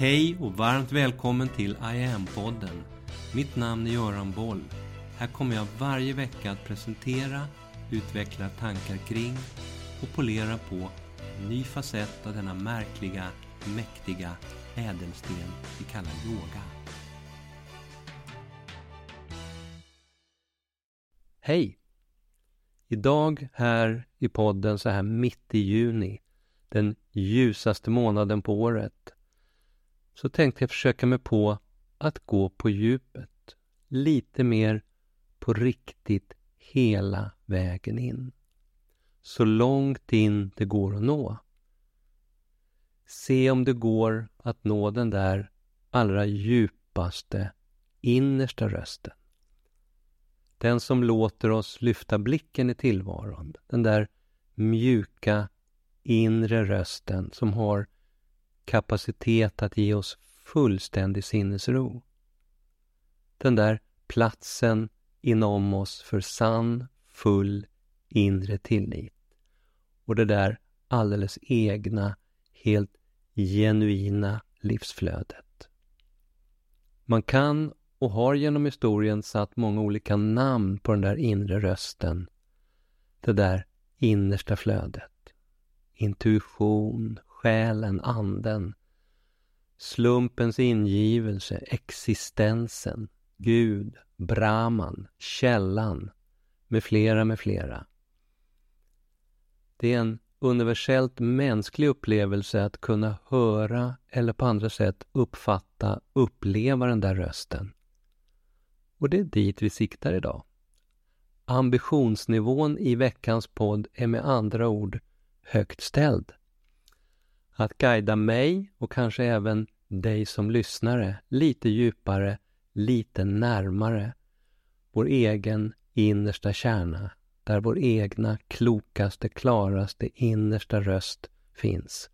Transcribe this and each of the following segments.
Hej och varmt välkommen till I am-podden. Mitt namn är Göran Boll. Här kommer jag varje vecka att presentera, utveckla tankar kring och polera på en ny facett av denna märkliga, mäktiga ädelsten vi kallar yoga. Hej! Idag här i podden så här mitt i juni, den ljusaste månaden på året, så tänkte jag försöka mig på att gå på djupet. Lite mer på riktigt hela vägen in. Så långt in det går att nå. Se om det går att nå den där allra djupaste, innersta rösten. Den som låter oss lyfta blicken i tillvaron. Den där mjuka, inre rösten som har kapacitet att ge oss fullständig sinnesro. Den där platsen inom oss för sann, full inre tillit. Och det där alldeles egna, helt genuina livsflödet. Man kan och har genom historien satt många olika namn på den där inre rösten. Det där innersta flödet. Intuition, själen, anden. Slumpens ingivelse, existensen, Gud, Brahman, källan, med flera, med flera. Det är en universellt mänsklig upplevelse att kunna höra eller på andra sätt uppfatta, uppleva den där rösten. Och det är dit vi siktar idag. Ambitionsnivån i veckans podd är med andra ord högt ställd. Att guida mig och kanske även dig som lyssnare lite djupare, lite närmare vår egen innersta kärna, där vår egna klokaste, klaraste innersta röst finns.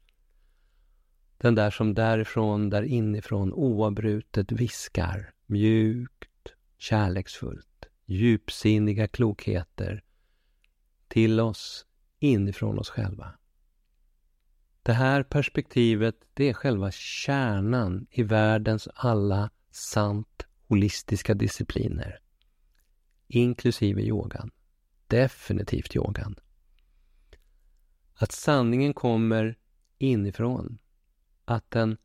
Den där som därifrån, där inifrån oavbrutet viskar, mjukt, kärleksfullt, djupsinniga klokheter till oss inifrån oss själva. Det här perspektivet, det är själva kärnan i världens alla sant holistiska discipliner. Inklusive yogan. Definitivt yogan. Att sanningen kommer inifrån. Att den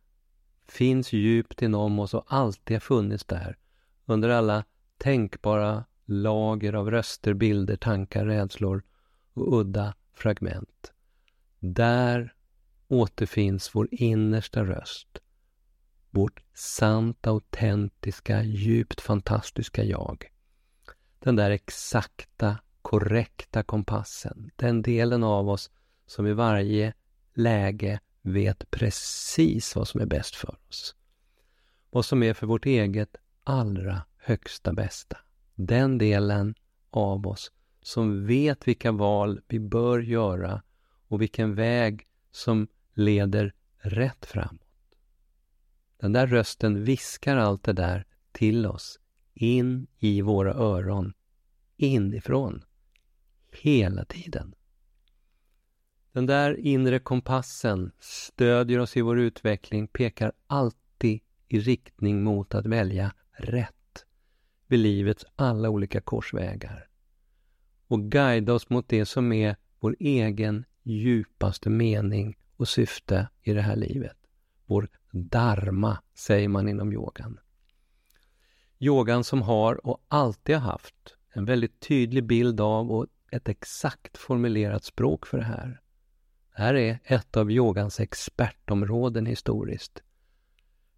finns djupt inom oss och alltid har funnits där under alla tänkbara lager av röster, bilder, tankar, rädslor och udda fragment. Där återfinns vår innersta röst. Vårt sant autentiska, djupt fantastiska jag. Den där exakta, korrekta kompassen. Den delen av oss som i varje läge vet precis vad som är bäst för oss. Vad som är för vårt eget allra högsta bästa. Den delen av oss som vet vilka val vi bör göra och vilken väg som leder rätt framåt. Den där rösten viskar allt det där till oss, in i våra öron, inifrån, hela tiden. Den där inre kompassen stödjer oss i vår utveckling, pekar alltid i riktning mot att välja rätt vid livets alla olika korsvägar och guida oss mot det som är vår egen djupaste mening och syfte i det här livet. Vår dharma, säger man inom yogan. Yogan som har och alltid har haft en väldigt tydlig bild av och ett exakt formulerat språk för det här. Det här är ett av yogans expertområden historiskt.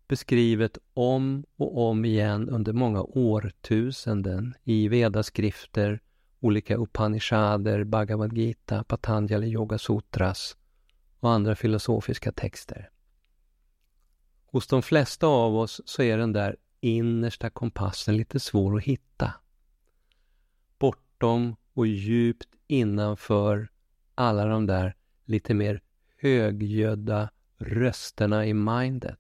Beskrivet om och om igen under många årtusenden i vedaskrifter, olika Upanishader, Bhagavad Gita, Patanjali Yoga Sutras och andra filosofiska texter. Hos de flesta av oss så är den där innersta kompassen lite svår att hitta. Bortom och djupt innanför alla de där lite mer högljudda rösterna i mindet.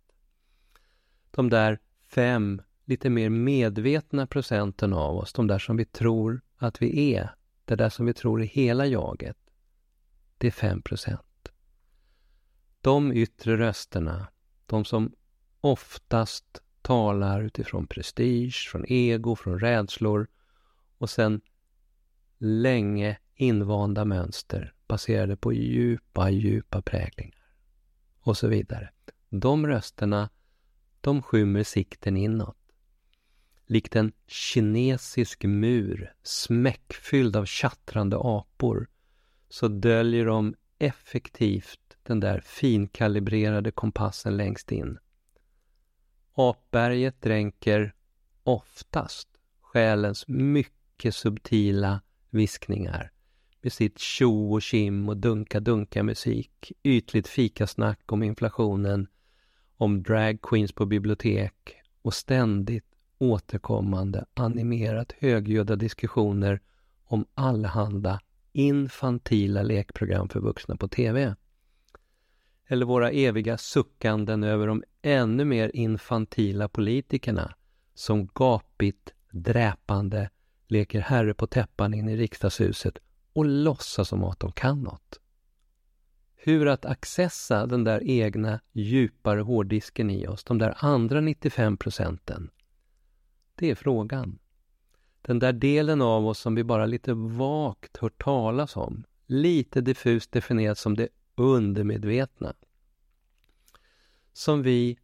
De där fem lite mer medvetna procenten av oss, de där som vi tror att vi är, det där som vi tror är hela jaget, det är fem procent. De yttre rösterna, de som oftast talar utifrån prestige, från ego, från rädslor och sen länge invanda mönster baserade på djupa, djupa präglingar och så vidare. De rösterna, de skymmer sikten inåt. Likt en kinesisk mur smäckfylld av tjattrande apor så döljer de effektivt den där finkalibrerade kompassen längst in. Apberget dränker oftast själens mycket subtila viskningar med sitt tjo och kim och dunka-dunka-musik, ytligt fikasnack om inflationen, om drag queens på bibliotek och ständigt återkommande animerat högljudda diskussioner om allehanda infantila lekprogram för vuxna på TV. Eller våra eviga suckanden över de ännu mer infantila politikerna som gapigt, dräpande leker herre på täppan in i riksdagshuset och låtsas som att de kan något. Hur att accessa den där egna djupare hårddisken i oss, de där andra 95 procenten, det är frågan. Den där delen av oss som vi bara lite vagt hört talas om, lite diffust definierat som det undermedvetna. Som vi,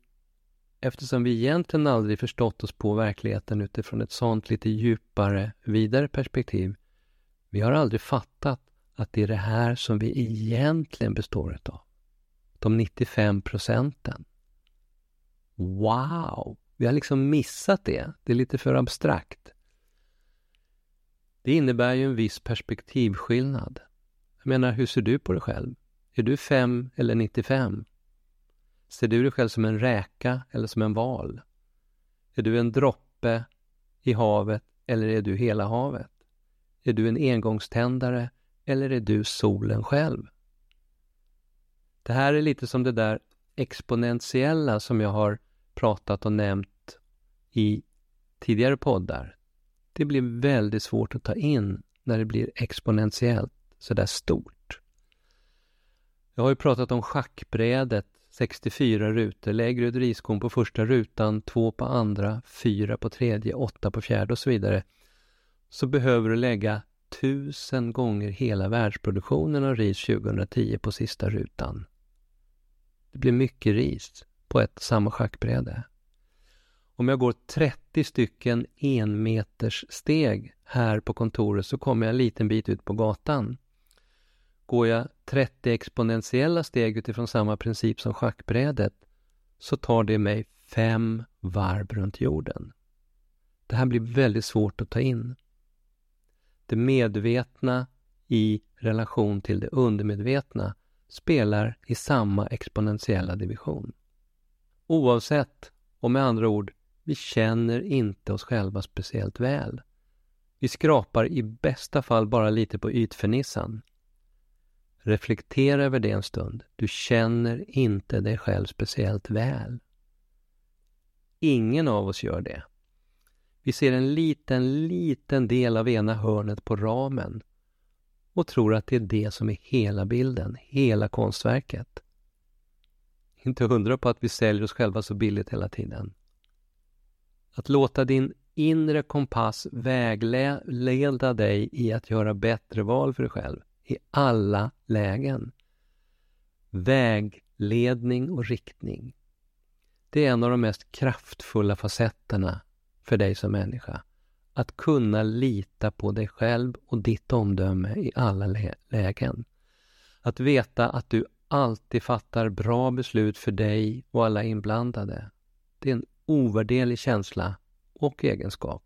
eftersom vi egentligen aldrig förstått oss på verkligheten utifrån ett sånt lite djupare, vidare perspektiv, vi har aldrig fattat att det är det här som vi egentligen består av. De 95 procenten. Wow! Vi har liksom missat det. Det är lite för abstrakt. Det innebär ju en viss perspektivskillnad. Jag menar, hur ser du på dig själv? Är du 5 eller 95? Ser du dig själv som en räka eller som en val? Är du en droppe i havet eller är du hela havet? Är du en engångständare eller är du solen själv? Det här är lite som det där exponentiella som jag har pratat och nämnt i tidigare poddar. Det blir väldigt svårt att ta in när det blir exponentiellt sådär stort. Jag har ju pratat om schackbrädet, 64 rutor, lägger ut riskorn på första rutan, två på andra, fyra på tredje, åtta på fjärde och så vidare så behöver du lägga tusen gånger hela världsproduktionen av ris 2010 på sista rutan. Det blir mycket ris på ett samma schackbräde. Om jag går 30 stycken enmeters steg här på kontoret så kommer jag en liten bit ut på gatan. Går jag 30 exponentiella steg utifrån samma princip som schackbrädet så tar det mig fem varv runt jorden. Det här blir väldigt svårt att ta in det medvetna i relation till det undermedvetna spelar i samma exponentiella division. Oavsett, och med andra ord, vi känner inte oss själva speciellt väl. Vi skrapar i bästa fall bara lite på ytfernissan. Reflektera över det en stund. Du känner inte dig själv speciellt väl. Ingen av oss gör det. Vi ser en liten, liten del av ena hörnet på ramen och tror att det är det som är hela bilden, hela konstverket. Inte undra på att vi säljer oss själva så billigt hela tiden. Att låta din inre kompass vägleda dig i att göra bättre val för dig själv i alla lägen. Vägledning och riktning. Det är en av de mest kraftfulla facetterna för dig som människa. Att kunna lita på dig själv och ditt omdöme i alla lä lägen. Att veta att du alltid fattar bra beslut för dig och alla inblandade. Det är en ovärderlig känsla och egenskap.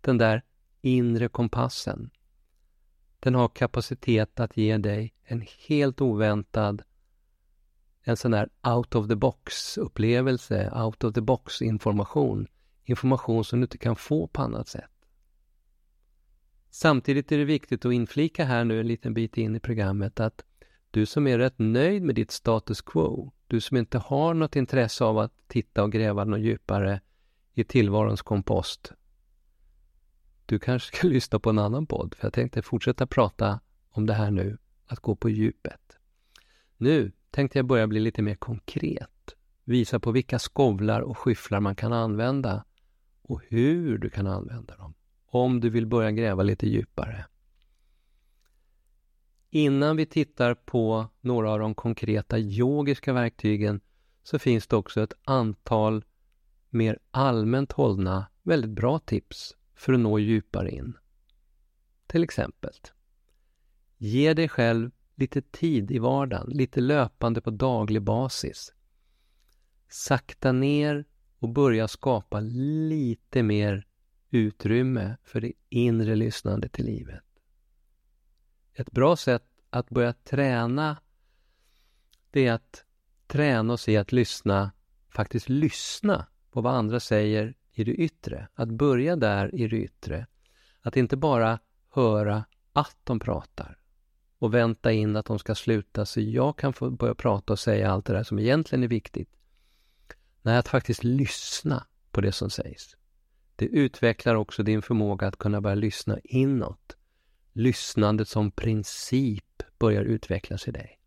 Den där inre kompassen. Den har kapacitet att ge dig en helt oväntad en sån här out of the box upplevelse, out of the box information information som du inte kan få på annat sätt. Samtidigt är det viktigt att inflika här nu en liten bit in i programmet att du som är rätt nöjd med ditt status quo, du som inte har något intresse av att titta och gräva något djupare i tillvarons kompost, du kanske ska lyssna på en annan podd, för jag tänkte fortsätta prata om det här nu, att gå på djupet. Nu tänkte jag börja bli lite mer konkret. visa på vilka skovlar och skyfflar man kan använda och hur du kan använda dem om du vill börja gräva lite djupare. Innan vi tittar på några av de konkreta yogiska verktygen så finns det också ett antal mer allmänt hållna, väldigt bra tips för att nå djupare in. Till exempel, ge dig själv lite tid i vardagen, lite löpande på daglig basis. Sakta ner och börja skapa lite mer utrymme för det inre lyssnandet till livet. Ett bra sätt att börja träna det är att träna oss i att lyssna, faktiskt lyssna på vad andra säger i det yttre. Att börja där i det yttre. Att inte bara höra att de pratar och vänta in att de ska sluta så jag kan få börja prata och säga allt det där som egentligen är viktigt. Nej, att faktiskt lyssna på det som sägs. Det utvecklar också din förmåga att kunna börja lyssna inåt. Lyssnandet som princip börjar utvecklas i dig.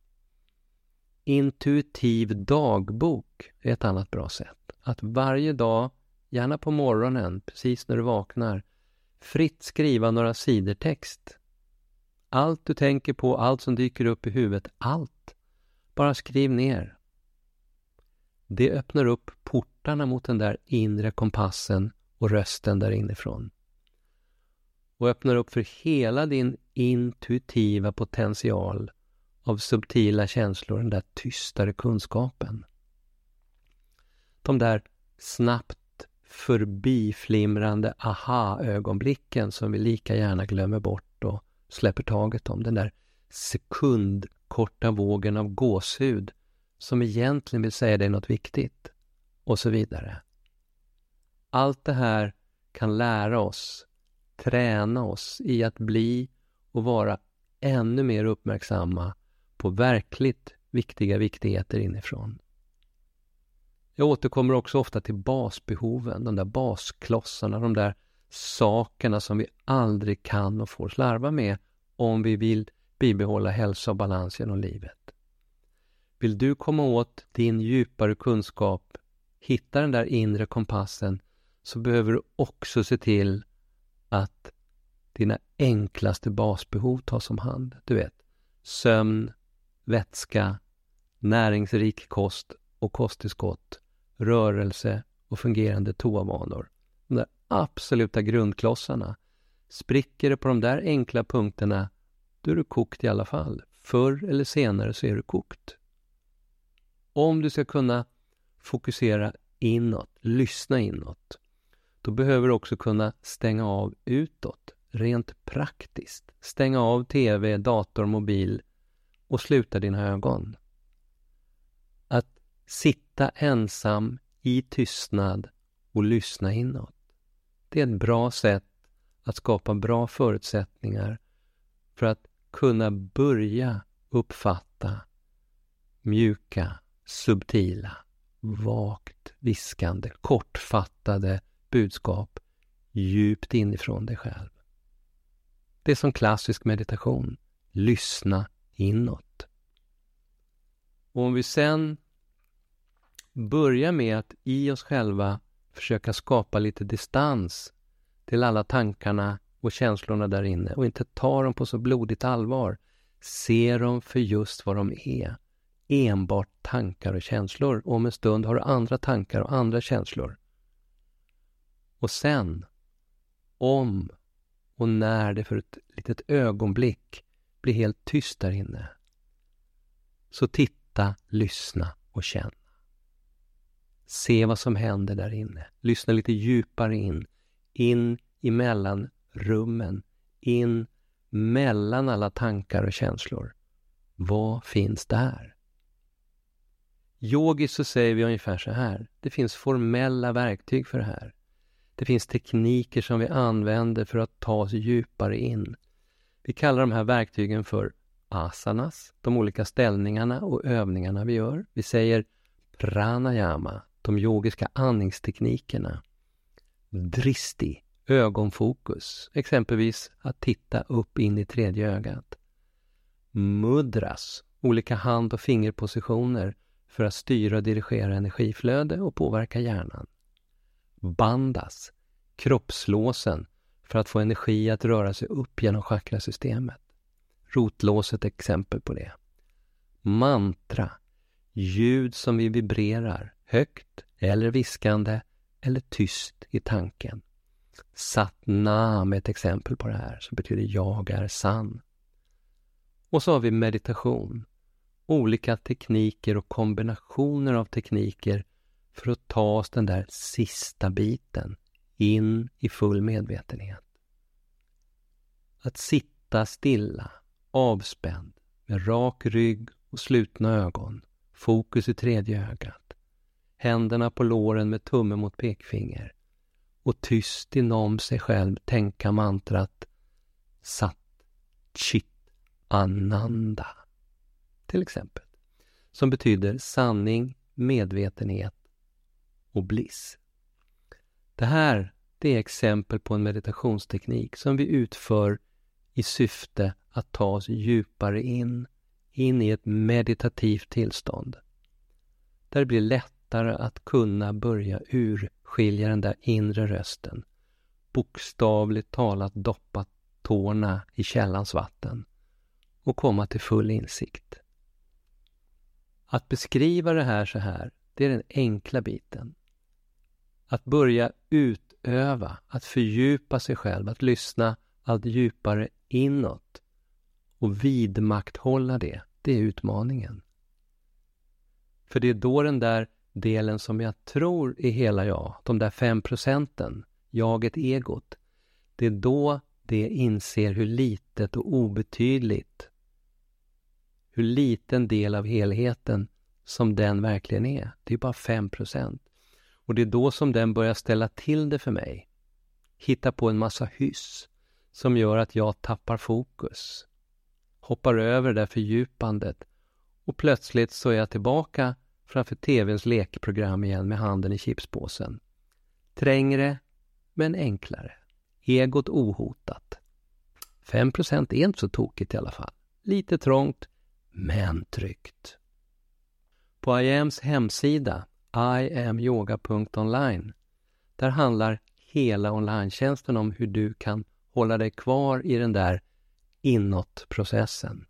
Intuitiv dagbok är ett annat bra sätt. Att varje dag, gärna på morgonen, precis när du vaknar, fritt skriva några sidor text. Allt du tänker på, allt som dyker upp i huvudet, allt. Bara skriv ner. Det öppnar upp portarna mot den där inre kompassen och rösten där inifrån. Och öppnar upp för hela din intuitiva potential av subtila känslor, den där tystare kunskapen. De där snabbt förbiflimrande aha-ögonblicken som vi lika gärna glömmer bort och släpper taget om. Den där sekundkorta vågen av gåshud som egentligen vill säga dig något viktigt och så vidare. Allt det här kan lära oss, träna oss i att bli och vara ännu mer uppmärksamma på verkligt viktiga viktigheter inifrån. Jag återkommer också ofta till basbehoven, de där basklossarna, de där sakerna som vi aldrig kan och får slarva med om vi vill bibehålla hälsa och balans genom livet. Vill du komma åt din djupare kunskap, hitta den där inre kompassen, så behöver du också se till att dina enklaste basbehov tas om hand. Du vet, sömn, vätska, näringsrik kost och kosttillskott, rörelse och fungerande toavanor. De där absoluta grundklossarna. Spricker det på de där enkla punkterna, då är du kokt i alla fall. Förr eller senare så är du kokt. Om du ska kunna fokusera inåt, lyssna inåt, då behöver du också kunna stänga av utåt, rent praktiskt. Stänga av TV, dator, mobil och sluta dina ögon. Sitta ensam i tystnad och lyssna inåt. Det är ett bra sätt att skapa bra förutsättningar för att kunna börja uppfatta mjuka, subtila, vagt viskande, kortfattade budskap djupt inifrån dig själv. Det är som klassisk meditation. Lyssna inåt. Och om vi sen Börja med att i oss själva försöka skapa lite distans till alla tankarna och känslorna där inne och inte ta dem på så blodigt allvar. Se dem för just vad de är. Enbart tankar och känslor. Och om en stund har du andra tankar och andra känslor. Och sen, om och när det för ett litet ögonblick blir helt tyst där inne, så titta, lyssna och känn. Se vad som händer där inne. Lyssna lite djupare in. In i rummen. In mellan alla tankar och känslor. Vad finns där? Yogiskt så säger vi ungefär så här. Det finns formella verktyg för det här. Det finns tekniker som vi använder för att ta oss djupare in. Vi kallar de här verktygen för asanas, de olika ställningarna och övningarna vi gör. Vi säger pranayama, de yogiska andningsteknikerna. Dristi, ögonfokus, exempelvis att titta upp in i tredje ögat. Mudras, olika hand och fingerpositioner för att styra och dirigera energiflöde och påverka hjärnan. Bandas, kroppslåsen, för att få energi att röra sig upp genom chakrasystemet. Rotlåset är exempel på det. Mantra, ljud som vi vibrerar, högt eller viskande eller tyst i tanken. Satnam är ett exempel på det här, som betyder jag är sann. Och så har vi meditation. Olika tekniker och kombinationer av tekniker för att ta oss den där sista biten in i full medvetenhet. Att sitta stilla, avspänd, med rak rygg och slutna ögon, fokus i tredje ögat, händerna på låren med tumme mot pekfinger och tyst inom sig själv tänka mantrat Sat Chit Ananda, till exempel, som betyder sanning, medvetenhet och bliss. Det här det är exempel på en meditationsteknik som vi utför i syfte att ta oss djupare in, in i ett meditativt tillstånd. Där det blir lättare att kunna börja urskilja den där inre rösten, bokstavligt talat doppa tårna i källans vatten och komma till full insikt. Att beskriva det här så här, det är den enkla biten. Att börja utöva, att fördjupa sig själv, att lyssna allt djupare inåt och vidmakthålla det, det är utmaningen. För det är då den där delen som jag tror är hela jag, de där fem procenten, jaget, egot, det är då det inser hur litet och obetydligt, hur liten del av helheten som den verkligen är. Det är bara fem procent. Och det är då som den börjar ställa till det för mig. Hitta på en massa hyss som gör att jag tappar fokus. Hoppar över det där fördjupandet och plötsligt så är jag tillbaka framför TVns lekprogram igen med handen i chipspåsen. Trängre, men enklare. Egot ohotat. 5 är inte så tokigt i alla fall. Lite trångt, men tryggt. På IAMs hemsida iamyoga.online. Där handlar hela online om hur du kan hålla dig kvar i den där inåt-processen.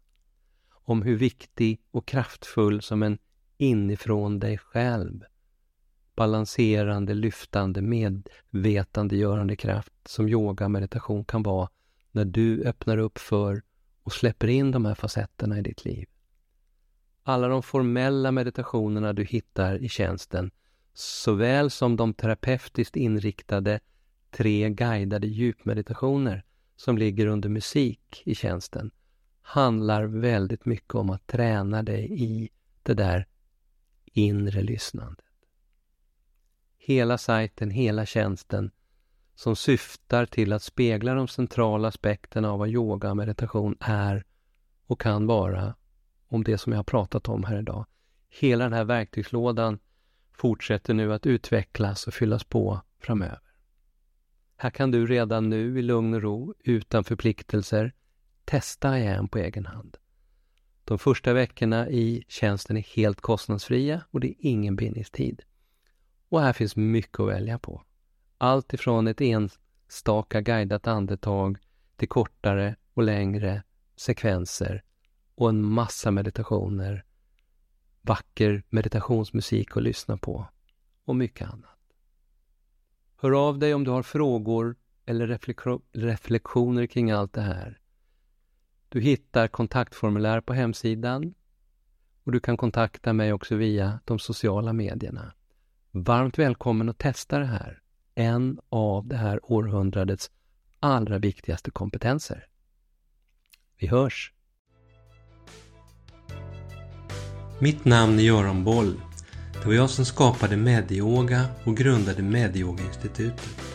Om hur viktig och kraftfull som en inifrån dig själv. Balanserande, lyftande, medvetandegörande kraft som yoga meditation kan vara när du öppnar upp för och släpper in de här facetterna i ditt liv. Alla de formella meditationerna du hittar i tjänsten, såväl som de terapeutiskt inriktade tre guidade djupmeditationer som ligger under musik i tjänsten, handlar väldigt mycket om att träna dig i det där inre lyssnandet. Hela sajten, hela tjänsten som syftar till att spegla de centrala aspekterna av vad yoga och meditation är och kan vara om det som jag har pratat om här idag. Hela den här verktygslådan fortsätter nu att utvecklas och fyllas på framöver. Här kan du redan nu i lugn och ro, utan förpliktelser, testa igen på egen hand. De första veckorna i tjänsten är helt kostnadsfria och det är ingen bindningstid. Och här finns mycket att välja på. Allt ifrån ett enstaka guidat andetag till kortare och längre sekvenser och en massa meditationer, vacker meditationsmusik att lyssna på och mycket annat. Hör av dig om du har frågor eller reflektioner kring allt det här. Du hittar kontaktformulär på hemsidan och du kan kontakta mig också via de sociala medierna. Varmt välkommen att testa det här. En av det här århundradets allra viktigaste kompetenser. Vi hörs! Mitt namn är Göran Boll. Det var jag som skapade Medioga och grundade Medioga-institutet.